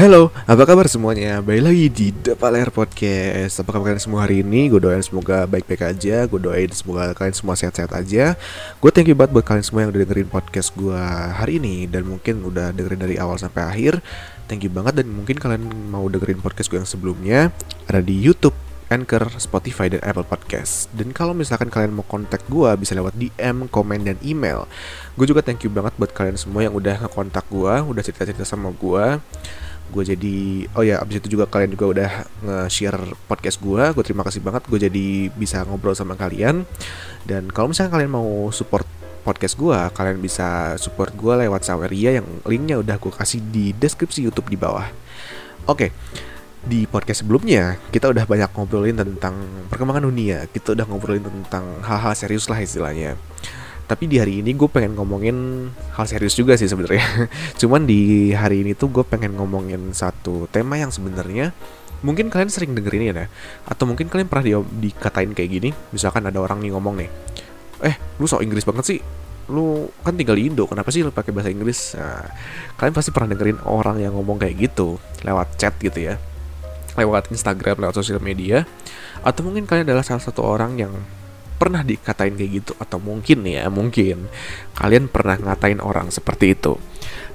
Halo, apa kabar semuanya? Balik lagi di Depan Layar Podcast Apa kabar kalian semua hari ini? Gue doain semoga baik-baik aja Gue doain semoga kalian semua sehat-sehat aja Gue thank you banget buat kalian semua yang udah dengerin podcast gue hari ini Dan mungkin udah dengerin dari awal sampai akhir Thank you banget dan mungkin kalian mau dengerin podcast gue yang sebelumnya Ada di Youtube Anchor, Spotify, dan Apple Podcast. Dan kalau misalkan kalian mau kontak gue, bisa lewat DM, komen, dan email. Gue juga thank you banget buat kalian semua yang udah ngekontak gue, udah cerita-cerita sama gue. Gue jadi, oh ya, abis itu juga kalian juga udah nge-share podcast gue. Gue terima kasih banget, gue jadi bisa ngobrol sama kalian. Dan kalau misalkan kalian mau support podcast gue, kalian bisa support gue lewat Saweria yang linknya udah gue kasih di deskripsi YouTube di bawah. Oke, di podcast sebelumnya kita udah banyak ngobrolin tentang perkembangan dunia kita udah ngobrolin tentang hal-hal serius lah istilahnya tapi di hari ini gue pengen ngomongin hal serius juga sih sebenarnya. Cuman di hari ini tuh gue pengen ngomongin satu tema yang sebenarnya mungkin kalian sering dengerin ya atau mungkin kalian pernah di dikatain kayak gini. Misalkan ada orang nih ngomong nih eh lu sok Inggris banget sih. Lu kan tinggal di Indo kenapa sih lu pakai bahasa Inggris? Nah, kalian pasti pernah dengerin orang yang ngomong kayak gitu lewat chat gitu ya. Lewat Instagram, lewat sosial media, atau mungkin kalian adalah salah satu orang yang pernah dikatain kayak gitu, atau mungkin ya, mungkin kalian pernah ngatain orang seperti itu.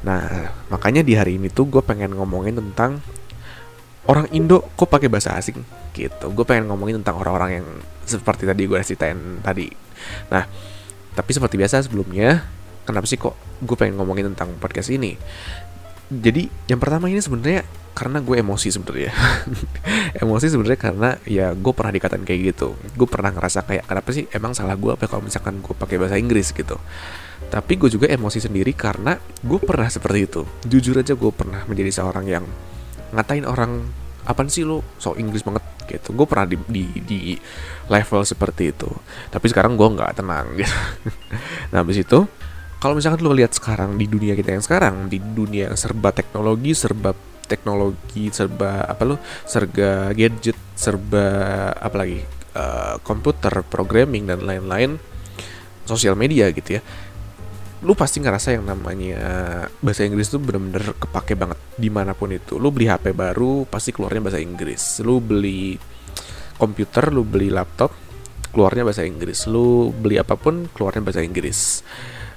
Nah, makanya di hari ini tuh gue pengen ngomongin tentang orang Indo kok pakai bahasa asing gitu. Gue pengen ngomongin tentang orang-orang yang seperti tadi gue ceritain tadi. Nah, tapi seperti biasa sebelumnya, kenapa sih kok gue pengen ngomongin tentang podcast ini? Jadi yang pertama ini sebenarnya karena gue emosi sebenarnya. Emosi sebenarnya karena ya gue pernah dikatain kayak gitu. Gue pernah ngerasa kayak kenapa sih emang salah gue apa kalau misalkan gue pakai bahasa Inggris? gitu. Tapi gue juga emosi sendiri karena gue pernah seperti itu. Jujur aja gue pernah menjadi seorang yang ngatain orang apa sih lo so Inggris banget. Gitu. Gue pernah di, di, di level seperti itu. Tapi sekarang gue nggak tenang. Gitu nah habis itu kalau misalkan lo lihat sekarang di dunia kita yang sekarang di dunia yang serba teknologi serba teknologi serba apa lo serba gadget serba apa lagi uh, komputer programming dan lain-lain sosial media gitu ya. Lu pasti ngerasa yang namanya bahasa Inggris tuh bener-bener kepake banget. Di mana pun itu lu beli HP baru pasti keluarnya bahasa Inggris. Lu beli komputer lu beli laptop keluarnya bahasa Inggris. Lu beli apa pun keluarnya bahasa Inggris.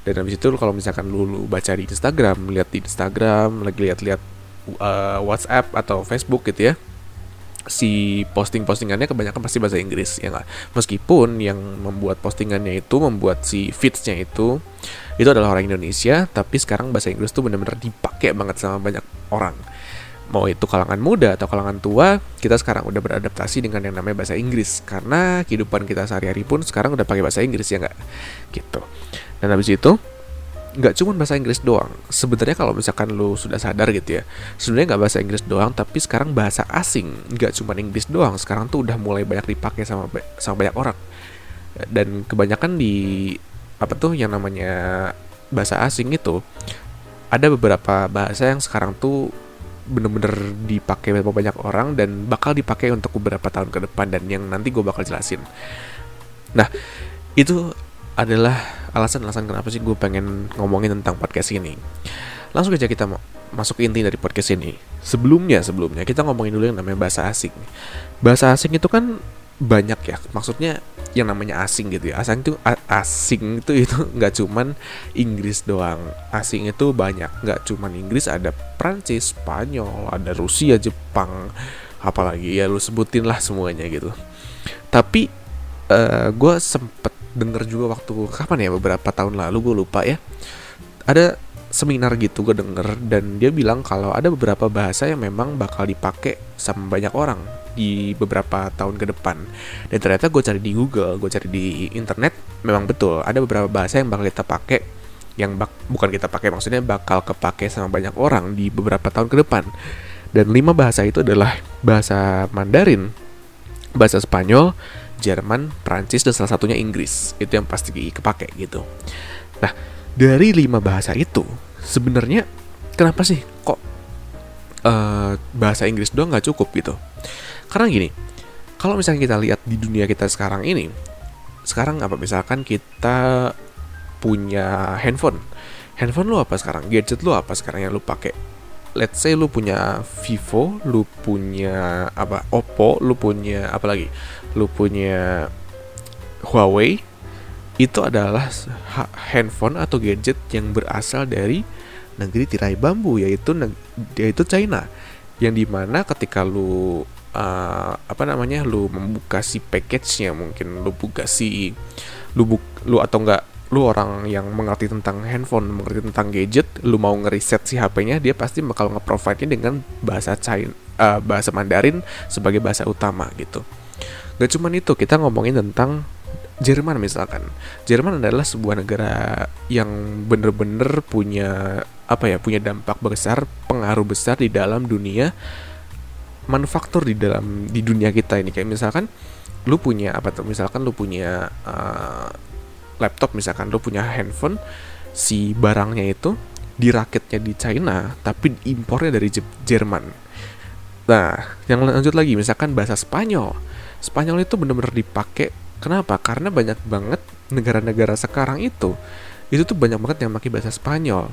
Dan habis itu kalau misalkan lu, lu baca di Instagram lihat di Instagram lagi lihat-lihat uh, WhatsApp atau Facebook gitu ya si posting-postingannya kebanyakan pasti bahasa Inggris ya nggak? Meskipun yang membuat postingannya itu membuat si feedsnya itu itu adalah orang Indonesia tapi sekarang bahasa Inggris tuh benar-benar dipakai banget sama banyak orang. Mau itu kalangan muda atau kalangan tua kita sekarang udah beradaptasi dengan yang namanya bahasa Inggris. Karena kehidupan kita sehari-hari pun sekarang udah pakai bahasa Inggris ya nggak? Gitu. Dan habis itu nggak cuma bahasa Inggris doang. Sebenarnya kalau misalkan lu sudah sadar gitu ya, sebenarnya nggak bahasa Inggris doang, tapi sekarang bahasa asing nggak cuma Inggris doang. Sekarang tuh udah mulai banyak dipakai sama sama banyak orang. Dan kebanyakan di apa tuh yang namanya bahasa asing itu ada beberapa bahasa yang sekarang tuh bener-bener dipakai sama banyak orang dan bakal dipakai untuk beberapa tahun ke depan dan yang nanti gue bakal jelasin. Nah, itu adalah alasan-alasan kenapa sih gue pengen ngomongin tentang podcast ini. Langsung aja kita masuk inti dari podcast ini. Sebelumnya, sebelumnya kita ngomongin dulu yang namanya bahasa asing. Bahasa asing itu kan banyak ya, maksudnya yang namanya asing gitu ya. Asing itu asing itu itu nggak cuman Inggris doang. Asing itu banyak, nggak cuman Inggris, ada Prancis, Spanyol, ada Rusia, Jepang, apalagi ya lu sebutin lah semuanya gitu. Tapi uh, gue sempet denger juga waktu kapan ya beberapa tahun lalu gue lupa ya. Ada seminar gitu gue denger dan dia bilang kalau ada beberapa bahasa yang memang bakal dipakai sama banyak orang di beberapa tahun ke depan. Dan ternyata gue cari di Google gue cari di internet memang betul ada beberapa bahasa yang bakal kita pakai yang bak bukan kita pakai maksudnya bakal kepake sama banyak orang di beberapa tahun ke depan. Dan lima bahasa itu adalah bahasa Mandarin bahasa Spanyol Jerman, Prancis, dan salah satunya Inggris. Itu yang pasti kepake gitu. Nah, dari lima bahasa itu, sebenarnya kenapa sih kok uh, bahasa Inggris doang nggak cukup gitu? Karena gini, kalau misalnya kita lihat di dunia kita sekarang ini sekarang apa misalkan kita punya handphone handphone lu apa sekarang gadget lu apa sekarang yang lu pakai let's say lu punya Vivo lu punya apa Oppo lu punya apa lagi lu punya Huawei itu adalah handphone atau gadget yang berasal dari negeri tirai bambu yaitu yaitu China yang di mana ketika lu uh, apa namanya lu membuka si package-nya mungkin lu buka si lu buk, lu atau enggak lu orang yang mengerti tentang handphone, mengerti tentang gadget, lu mau ngeriset si HP-nya, dia pasti bakal nge-provide-nya dengan bahasa China, uh, bahasa Mandarin sebagai bahasa utama gitu. Gak cuman itu, kita ngomongin tentang Jerman misalkan. Jerman adalah sebuah negara yang bener-bener punya apa ya, punya dampak besar, pengaruh besar di dalam dunia manufaktur di dalam di dunia kita ini. Kayak misalkan lu punya apa tuh? Misalkan lu punya uh, laptop misalkan lu punya handphone si barangnya itu dirakitnya di China tapi impornya dari Jerman. Nah yang lanjut lagi misalkan bahasa Spanyol Spanyol itu benar-benar dipakai kenapa? Karena banyak banget negara-negara sekarang itu itu tuh banyak banget yang pakai bahasa Spanyol.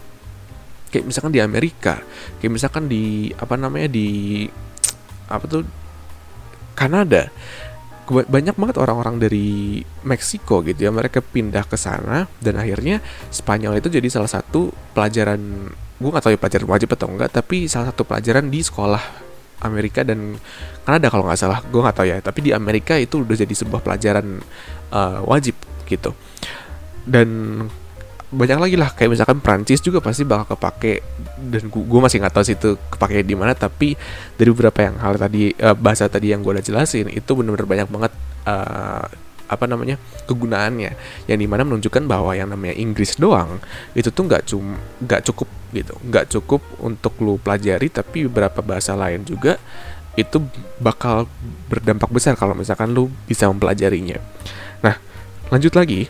Kayak misalkan di Amerika kayak misalkan di apa namanya di apa tuh Kanada. Banyak banget orang-orang dari Meksiko gitu ya mereka pindah ke sana dan akhirnya Spanyol itu jadi salah satu pelajaran gue gak tahu ya pelajaran wajib atau enggak tapi salah satu pelajaran di sekolah Amerika dan Kanada kalau nggak salah. Gue nggak tahu ya tapi di Amerika itu udah jadi sebuah pelajaran uh, wajib gitu. Dan banyak lagi lah kayak misalkan Prancis juga pasti bakal kepake dan gue masih nggak tahu sih itu kepake di mana tapi dari beberapa yang hal tadi uh, bahasa tadi yang gue udah jelasin itu benar-benar banyak banget uh, apa namanya kegunaannya. Yang di mana menunjukkan bahwa yang namanya Inggris doang itu tuh nggak cum nggak cukup gitu. Nggak cukup untuk lu pelajari tapi beberapa bahasa lain juga itu bakal berdampak besar kalau misalkan lu bisa mempelajarinya. Nah lanjut lagi.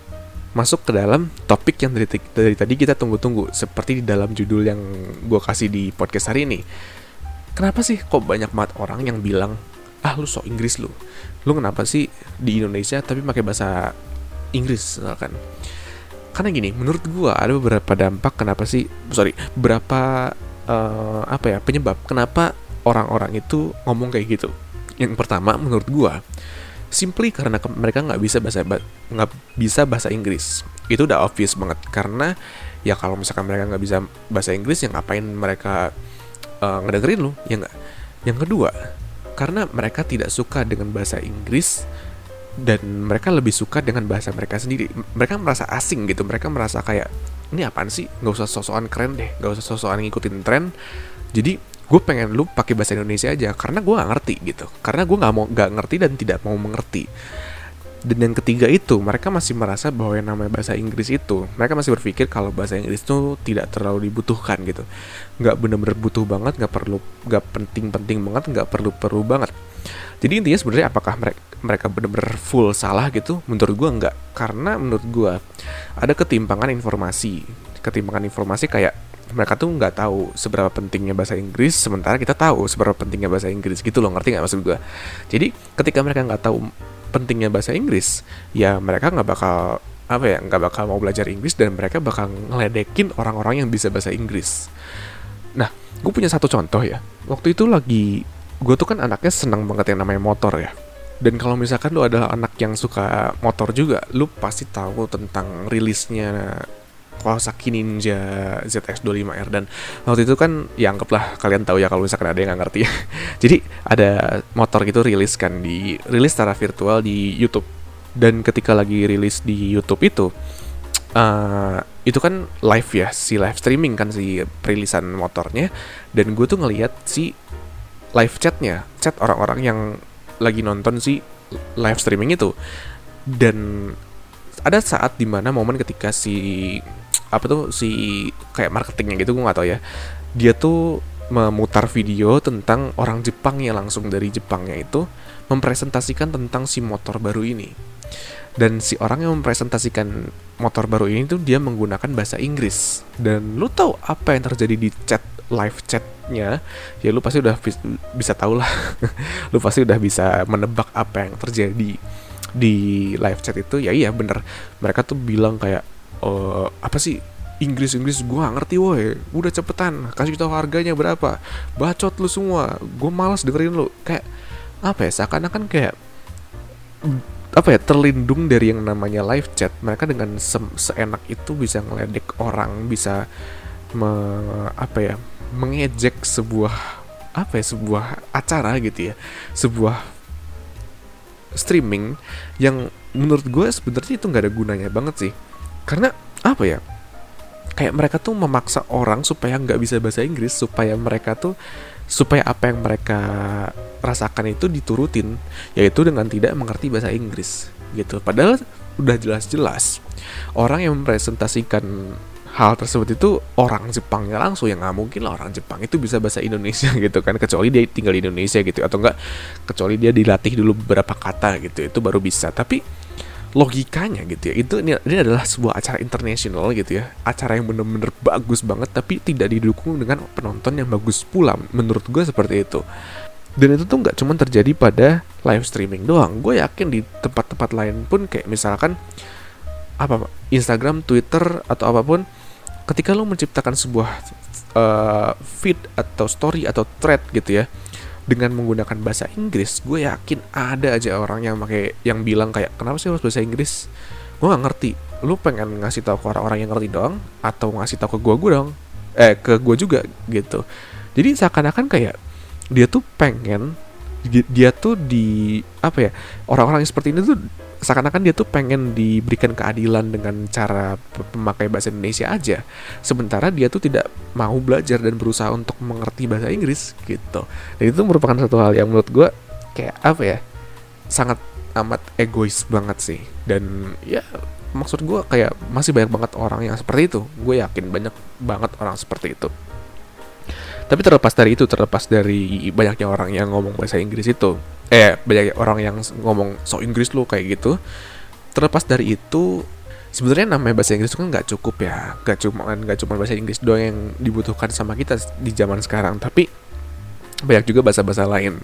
Masuk ke dalam topik yang dari, dari tadi kita tunggu-tunggu seperti di dalam judul yang gue kasih di podcast hari ini. Kenapa sih kok banyak banget orang yang bilang ah lu sok Inggris lu. Lu kenapa sih di Indonesia tapi pakai bahasa Inggris misalkan? Karena gini menurut gue ada beberapa dampak kenapa sih sorry berapa uh, apa ya penyebab kenapa orang-orang itu ngomong kayak gitu. Yang pertama menurut gue simply karena mereka nggak bisa bahasa nggak bisa bahasa Inggris. Itu udah obvious banget. Karena ya kalau misalkan mereka nggak bisa bahasa Inggris ya ngapain mereka uh, ngedengerin lu? Ya nggak. Yang kedua karena mereka tidak suka dengan bahasa Inggris dan mereka lebih suka dengan bahasa mereka sendiri. Mereka merasa asing gitu mereka merasa kayak ini apaan sih? Nggak usah sosokan keren deh nggak usah sosokan ngikutin tren. Jadi gue pengen lu pakai bahasa Indonesia aja karena gue nggak ngerti gitu. Karena gue nggak mau nggak ngerti dan tidak mau mengerti dan yang ketiga itu mereka masih merasa bahwa yang namanya bahasa Inggris itu mereka masih berpikir kalau bahasa Inggris itu tidak terlalu dibutuhkan gitu. Nggak bener-bener butuh banget nggak perlu nggak penting-penting banget nggak perlu-perlu banget. Jadi intinya sebenarnya apakah mereka mereka bener-bener full salah gitu? Menurut gue nggak. Karena menurut gue ada ketimpangan informasi. Ketimpangan informasi kayak mereka tuh nggak tahu seberapa pentingnya bahasa Inggris sementara kita tahu seberapa pentingnya bahasa Inggris gitu loh. Ngerti nggak maksud gue jadi ketika mereka nggak tahu pentingnya bahasa Inggris ya mereka nggak bakal apa ya nggak bakal mau belajar Inggris dan mereka bakal ngeledekin orang-orang yang bisa bahasa Inggris. Nah gue punya satu contoh ya. Waktu itu lagi gue tuh kan anaknya senang banget yang namanya motor ya. Dan kalau misalkan lu adalah anak yang suka motor juga lu pasti tahu tentang rilisnya Kawasaki Ninja ZX25R dan waktu itu kan ya anggaplah kalian tahu ya kalau misalkan ada yang nggak ngerti. Jadi ada motor gitu rilis kan di rilis secara virtual di YouTube. Dan ketika lagi rilis di YouTube itu uh, itu kan live ya si live streaming kan si perilisan motornya. Dan gue tuh ngeliat si live chatnya chat orang-orang yang lagi nonton si live streaming itu. Dan ada saat di mana momen ketika si apa tuh si kayak marketingnya gitu gue gak tau ya. Dia tuh memutar video tentang orang Jepang yang langsung dari Jepangnya itu mempresentasikan tentang si motor baru ini. Dan si orang yang mempresentasikan motor baru ini tuh dia menggunakan bahasa Inggris. Dan lu tahu apa yang terjadi di chat live chatnya? Ya lu pasti udah bisa tahu lah. Lu pasti udah bisa menebak apa yang terjadi di live chat itu. Ya iya bener. Mereka tuh bilang kayak uh, apa sih? Inggris Inggris gue gak ngerti woi. Udah cepetan kasih tahu harganya berapa. Bacot lu semua. Gue malas dengerin lu. Kayak apa ya seakan-akan kayak apa ya terlindung dari yang namanya live chat. Mereka dengan se seenak itu bisa ngeledek orang bisa me apa ya mengejek sebuah apa ya sebuah acara gitu ya. Sebuah streaming yang menurut gue sebenarnya itu nggak ada gunanya banget sih karena apa ya kayak mereka tuh memaksa orang supaya nggak bisa bahasa Inggris supaya mereka tuh supaya apa yang mereka rasakan itu diturutin yaitu dengan tidak mengerti bahasa Inggris gitu. Padahal udah jelas-jelas orang yang mempresentasikan hal tersebut itu orang Jepangnya langsung yang nggak mungkin lah orang Jepang itu bisa bahasa Indonesia gitu kan. Kecuali dia tinggal di Indonesia gitu atau enggak kecuali dia dilatih dulu beberapa kata gitu itu baru bisa. Tapi logikanya gitu ya. Itu ini, ini adalah sebuah acara internasional gitu ya. Acara yang bener-bener bagus banget tapi tidak didukung dengan penonton yang bagus pula. Menurut gue seperti itu. Dan itu tuh nggak cuma terjadi pada live streaming doang. Gue yakin di tempat-tempat lain pun kayak misalkan apa Instagram Twitter atau apa pun ketika lo menciptakan sebuah uh, feed atau story atau thread gitu ya dengan menggunakan bahasa Inggris gue yakin ada aja orang yang pakai yang bilang kayak kenapa sih harus bahasa Inggris? Gue gak ngerti. Lu pengen ngasih tahu ke orang-orang yang ngerti doang atau ngasih tahu ke gue gue dong eh ke gue juga gitu. Jadi seakan-akan kayak dia tuh pengen dia tuh di apa ya orang-orang yang seperti ini tuh seakan-akan dia tuh pengen diberikan keadilan dengan cara memakai bahasa Indonesia aja. Sementara dia tuh tidak mau belajar dan berusaha untuk mengerti bahasa Inggris gitu. Dan itu merupakan satu hal yang menurut gue kayak apa ya sangat amat egois banget sih. Dan ya maksud gue kayak masih banyak banget orang yang seperti itu. Gue yakin banyak banget orang seperti itu tapi terlepas dari itu terlepas dari banyaknya orang yang ngomong bahasa Inggris itu eh banyak orang yang ngomong so Inggris lu kayak gitu terlepas dari itu sebenarnya namanya bahasa Inggris itu kan nggak cukup ya. Nggak cuma nggak cuma bahasa Inggris doang yang dibutuhkan sama kita di zaman sekarang. Tapi banyak juga bahasa-bahasa lain.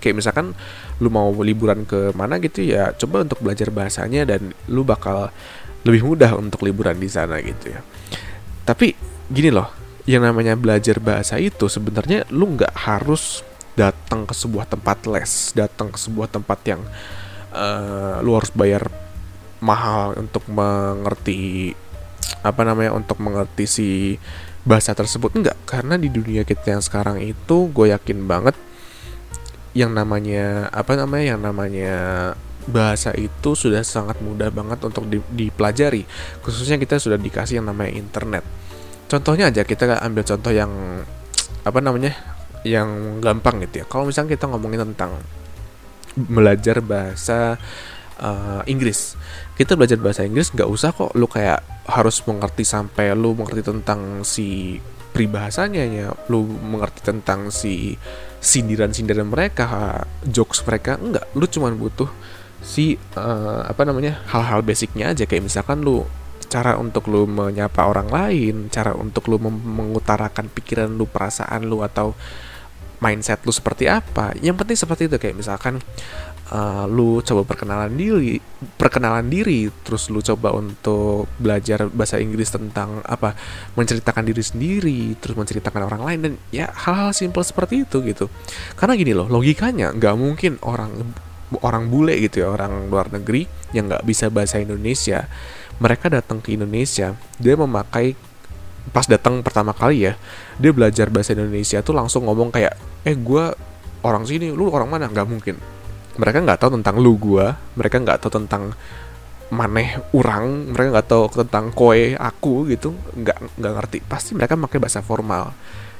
Kayak misalkan lu mau liburan ke mana gitu ya coba untuk belajar bahasanya dan lu bakal lebih mudah untuk liburan di sana gitu ya. Tapi gini loh yang namanya belajar bahasa itu sebenarnya lu nggak harus datang ke sebuah tempat les, datang ke sebuah tempat yang uh, lu harus bayar mahal untuk mengerti apa namanya untuk mengerti si bahasa tersebut. Enggak karena di dunia kita yang sekarang itu gue yakin banget yang namanya apa namanya yang namanya bahasa itu sudah sangat mudah banget untuk di, dipelajari. Khususnya kita sudah dikasih yang namanya internet contohnya aja kita ambil contoh yang apa namanya yang gampang gitu ya. Kalau misalnya kita ngomongin tentang belajar bahasa uh, Inggris, kita belajar bahasa Inggris nggak usah kok lu kayak harus mengerti sampai lu mengerti tentang si peribahasanya ya, lu mengerti tentang si sindiran-sindiran mereka, jokes mereka enggak, lu cuma butuh si uh, apa namanya hal-hal basicnya aja. Kayak misalkan lu cara untuk lu menyapa orang lain, cara untuk lu mengutarakan pikiran lu, perasaan lu atau mindset lu seperti apa. Yang penting seperti itu kayak misalkan uh, lu coba perkenalan diri perkenalan diri terus lu coba untuk belajar bahasa Inggris tentang apa menceritakan diri sendiri terus menceritakan orang lain dan ya hal-hal simpel seperti itu gitu. Karena gini loh logikanya nggak mungkin orang orang bule gitu ya orang luar negeri yang nggak bisa bahasa Indonesia mereka datang ke Indonesia dia memakai pas datang pertama kali ya dia belajar bahasa Indonesia tuh langsung ngomong kayak eh gue orang sini lu orang mana? Nggak mungkin. Mereka nggak tahu tentang lu gue mereka nggak tahu tentang maneh orang mereka nggak tahu tentang koe aku gitu nggak nggak ngerti. Pasti mereka pakai bahasa formal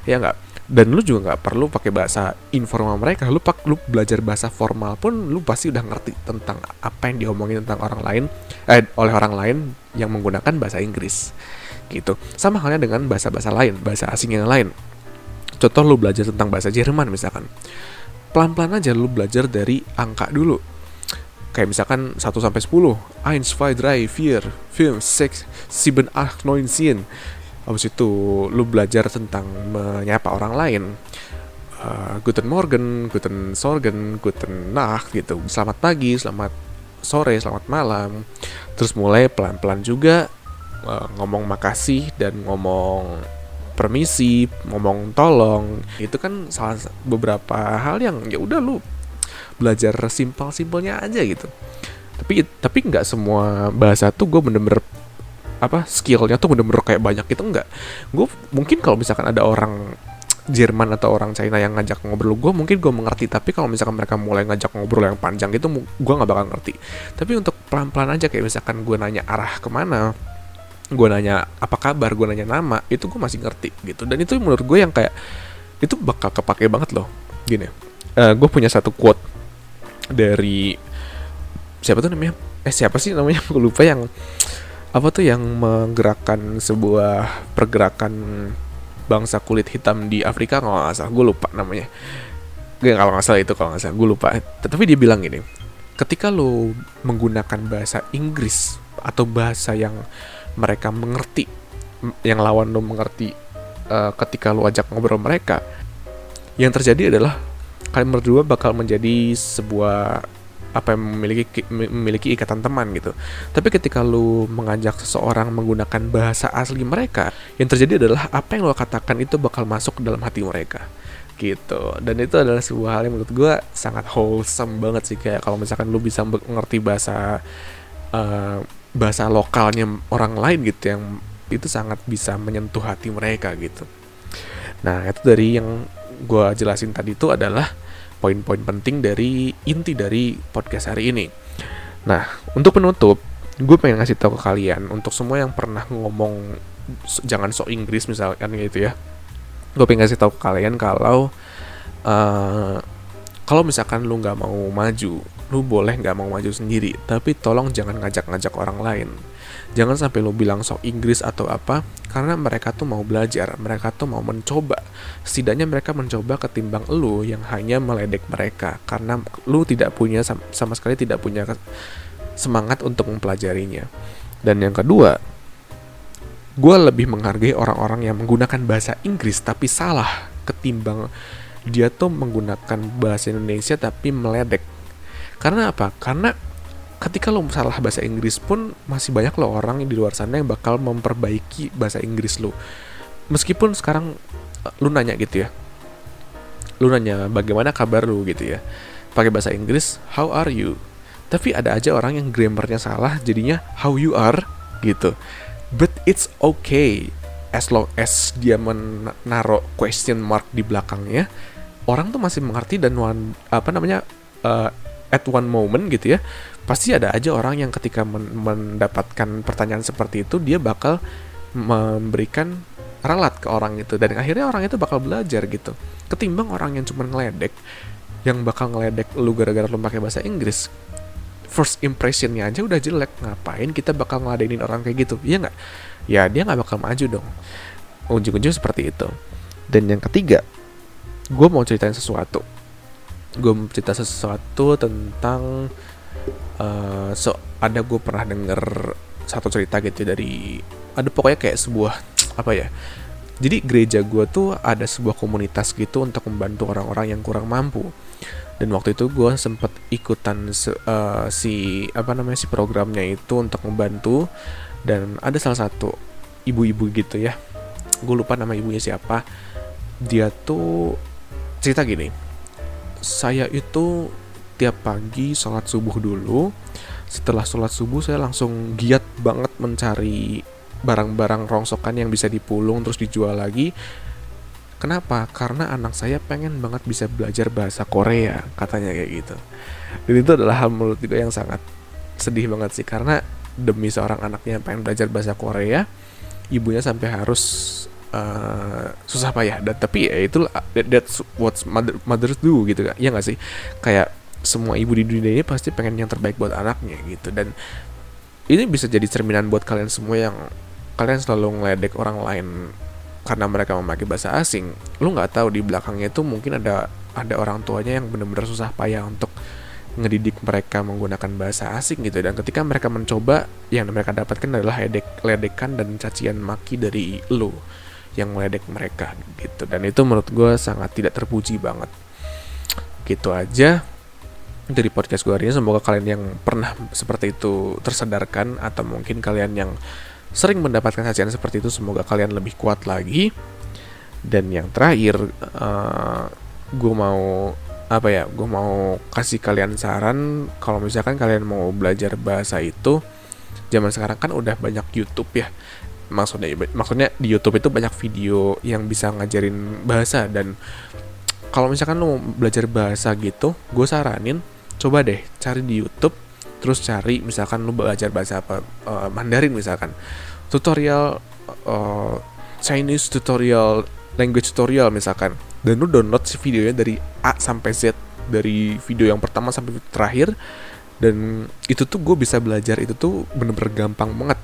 ya nggak dan lu juga nggak perlu pakai bahasa informal mereka. Lu pak lu belajar bahasa formal pun lu pasti udah ngerti tentang apa yang diomongin tentang orang lain eh oleh orang lain yang menggunakan bahasa Inggris. Gitu. Sama halnya dengan bahasa-bahasa lain bahasa asing yang lain. Contoh lu belajar tentang bahasa Jerman misalkan. Pelan-pelan aja lu belajar dari angka dulu. Kayak misalkan 1 sampai 10 1 2 3 4 5 6 7 8 9 10 habis itu lu belajar tentang menyapa orang lain. Uh, Guten Morgen, Guten Sorgen, Guten Nacht gitu. Selamat pagi, selamat sore, selamat malam. Terus mulai pelan-pelan juga uh, ngomong makasih dan ngomong permisi, ngomong tolong. Itu kan salah beberapa hal yang ya udah lu belajar simpel-simpelnya aja gitu. Tapi tapi nggak semua bahasa tuh gue bener-bener apa skillnya tuh bener-bener kayak banyak gitu nggak gue mungkin kalau misalkan ada orang Jerman atau orang China yang ngajak ngobrol gue mungkin gue mengerti. Tapi kalau misalkan mereka mulai ngajak ngobrol yang panjang itu gue nggak bakal ngerti. Tapi untuk pelan-pelan aja kayak misalkan gue nanya arah ke mana gue nanya apa kabar gue nanya nama itu gue masih ngerti gitu. Dan itu menurut gue yang kayak itu bakal kepake banget loh. Gini uh, eh, gue punya satu quote dari siapa tuh namanya? Eh siapa sih namanya? Gue lupa yang apa tuh yang menggerakkan sebuah pergerakan bangsa kulit hitam di Afrika? Kalau nggak salah gue lupa namanya. Gak kalau nggak salah itu kalau nggak salah gue lupa. Tetapi dia bilang gini ketika lo menggunakan bahasa Inggris atau bahasa yang mereka mengerti yang lawan lo mengerti uh, ketika lo ajak ngobrol mereka yang terjadi adalah kalian berdua bakal menjadi sebuah apa yang memiliki memiliki ikatan teman gitu. Tapi ketika lu mengajak seseorang menggunakan bahasa asli mereka, yang terjadi adalah apa yang lo katakan itu bakal masuk ke dalam hati mereka. Gitu. Dan itu adalah sebuah hal yang menurut gue sangat wholesome banget sih kayak kalau misalkan lu bisa mengerti bahasa uh, bahasa lokalnya orang lain gitu yang itu sangat bisa menyentuh hati mereka gitu. Nah itu dari yang gue jelasin tadi itu adalah poin-poin penting dari inti dari podcast hari ini. Nah, untuk penutup, gue pengen ngasih tahu ke kalian untuk semua yang pernah ngomong jangan sok Inggris misalkan gitu ya. Gue pengen ngasih tahu ke kalian kalau uh, kalau misalkan lu nggak mau maju, lu boleh nggak mau maju sendiri, tapi tolong jangan ngajak-ngajak orang lain jangan sampai lo bilang sok Inggris atau apa karena mereka tuh mau belajar mereka tuh mau mencoba. Setidaknya mereka mencoba ketimbang lo yang hanya meledek mereka karena lo tidak punya sama sekali tidak punya semangat untuk mempelajarinya. Dan yang kedua gue lebih menghargai orang-orang yang menggunakan bahasa Inggris tapi salah ketimbang dia tuh menggunakan bahasa Indonesia tapi meledek. Karena apa? Karena ketika lo salah bahasa Inggris pun masih banyak lo orang di luar sana yang bakal memperbaiki bahasa Inggris lo. Meskipun sekarang eh, lu nanya gitu ya. Lu nanya bagaimana kabar lu gitu ya. Pakai bahasa Inggris, how are you? Tapi ada aja orang yang grammarnya salah jadinya how you are gitu. But it's okay as long as dia menaruh question mark di belakangnya, orang tuh masih mengerti dan one, apa namanya uh, at one moment gitu ya pasti ada aja orang yang ketika men mendapatkan pertanyaan seperti itu dia bakal memberikan ralat ke orang itu. Dan akhirnya orang itu bakal belajar gitu. Ketimbang orang yang cuma ngeledek yang bakal ngeledek lu gara-gara lu pakai bahasa Inggris first impressionnya aja udah jelek. Ngapain kita bakal ngeladenin orang kayak gitu? Iya nggak? Ya dia nggak bakal maju dong. Ujung-ujung seperti itu. Dan yang ketiga gue mau ceritain sesuatu. Gue mau cerita sesuatu tentang uh, so ada gue pernah denger satu cerita gitu dari ada pokoknya kayak sebuah apa ya jadi gereja gue tuh ada sebuah komunitas gitu untuk membantu orang-orang yang kurang mampu. Dan waktu itu gue sempet ikutan uh, si apa namanya si programnya itu untuk membantu. Dan ada salah satu ibu-ibu gitu ya gue lupa nama ibunya siapa dia tuh cerita gini saya itu tiap pagi sholat subuh dulu setelah sholat subuh saya langsung giat banget mencari barang-barang rongsokan yang bisa dipulung terus dijual lagi Kenapa? Karena anak saya pengen banget bisa belajar bahasa Korea, katanya kayak gitu. Dan itu adalah hal menurut gue yang sangat sedih banget sih, karena demi seorang anaknya yang pengen belajar bahasa Korea, ibunya sampai harus uh, susah payah. Dan tapi ya itu that, that's what mother, mothers do gitu ya nggak sih? Kayak semua ibu di dunia ini pasti pengen yang terbaik buat anaknya gitu. Dan ini bisa jadi cerminan buat kalian semua yang kalian selalu ngeledek orang lain karena mereka memakai bahasa asing. Lu nggak tahu di belakangnya itu mungkin ada ada orang tuanya yang benar-benar susah payah untuk ngedidik mereka menggunakan bahasa asing gitu. Dan ketika mereka mencoba yang mereka dapatkan adalah ledek ledekan dan cacian maki dari lo yang meledek mereka gitu. Dan itu menurut gue sangat tidak terpuji banget. Gitu aja dari podcast gue hari ini. Semoga kalian yang pernah seperti itu tersadarkan atau mungkin kalian yang sering mendapatkan cacian seperti itu semoga kalian lebih kuat lagi. Dan yang terakhir uh, gue mau apa ya gue mau kasih kalian saran. Kalau misalkan kalian mau belajar bahasa itu zaman sekarang kan udah banyak YouTube ya. Maksudnya maksudnya di YouTube itu banyak video yang bisa ngajarin bahasa. Dan kalau misalkan lo belajar bahasa gitu gue saranin coba deh cari di YouTube terus cari misalkan lo belajar bahasa apa uh, Mandarin misalkan. Tutorial uh, Chinese tutorial language tutorial misalkan. Dan lu download si videonya dari A sampai Z dari video yang pertama sampai terakhir. Dan itu tuh gue bisa belajar itu tuh bener-bener gampang banget.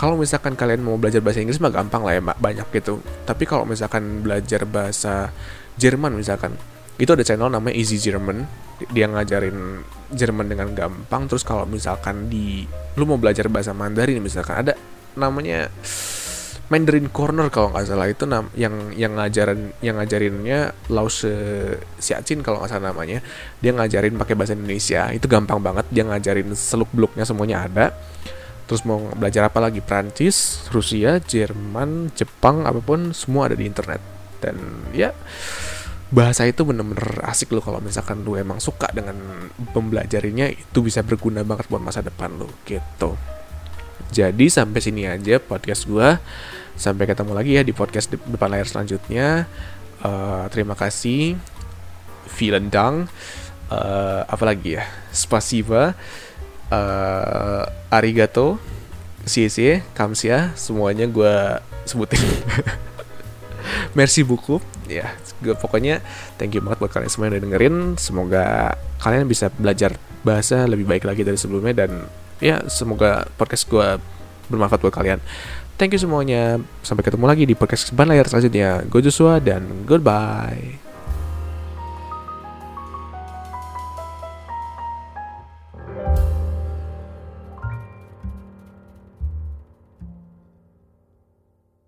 Kalau misalkan kalian mau belajar bahasa Inggris mah gampang lah ya banyak gitu. Tapi kalau misalkan belajar bahasa Jerman misalkan itu ada channel namanya Easy German dia ngajarin Jerman dengan gampang terus kalau misalkan di lu mau belajar bahasa Mandarin misalkan ada namanya Mandarin Corner kalau nggak salah itu nam yang yang ngajarin yang ngajarinnya Lause Xiaoqin kalau nggak salah namanya. Dia ngajarin pakai bahasa Indonesia itu gampang banget dia ngajarin seluk beluknya semuanya ada. Terus mau belajar apa lagi? Prancis Rusia Jerman Jepang apa pun semua ada di internet. Dan ya bahasa itu bener-bener asik loh kalau misalkan lu emang suka dengan pembelajarinya itu bisa berguna banget buat masa depan lo gitu jadi sampai sini aja podcast gue Sampai ketemu lagi ya di podcast depan layar selanjutnya. Uh, terima kasih. Vielen Dank. Uh, apa lagi ya? Spasiba. Uh, arigato. Cie Kamsia. Semuanya gue sebutin. Merci buku. Ya, gue pokoknya thank you banget buat kalian semua yang udah dengerin. Semoga kalian bisa belajar bahasa lebih baik lagi dari sebelumnya dan ya semoga podcast gue bermanfaat buat kalian. Thank you semuanya. Sampai ketemu lagi di podcast Ban Layar selanjutnya. Gue Joshua dan goodbye.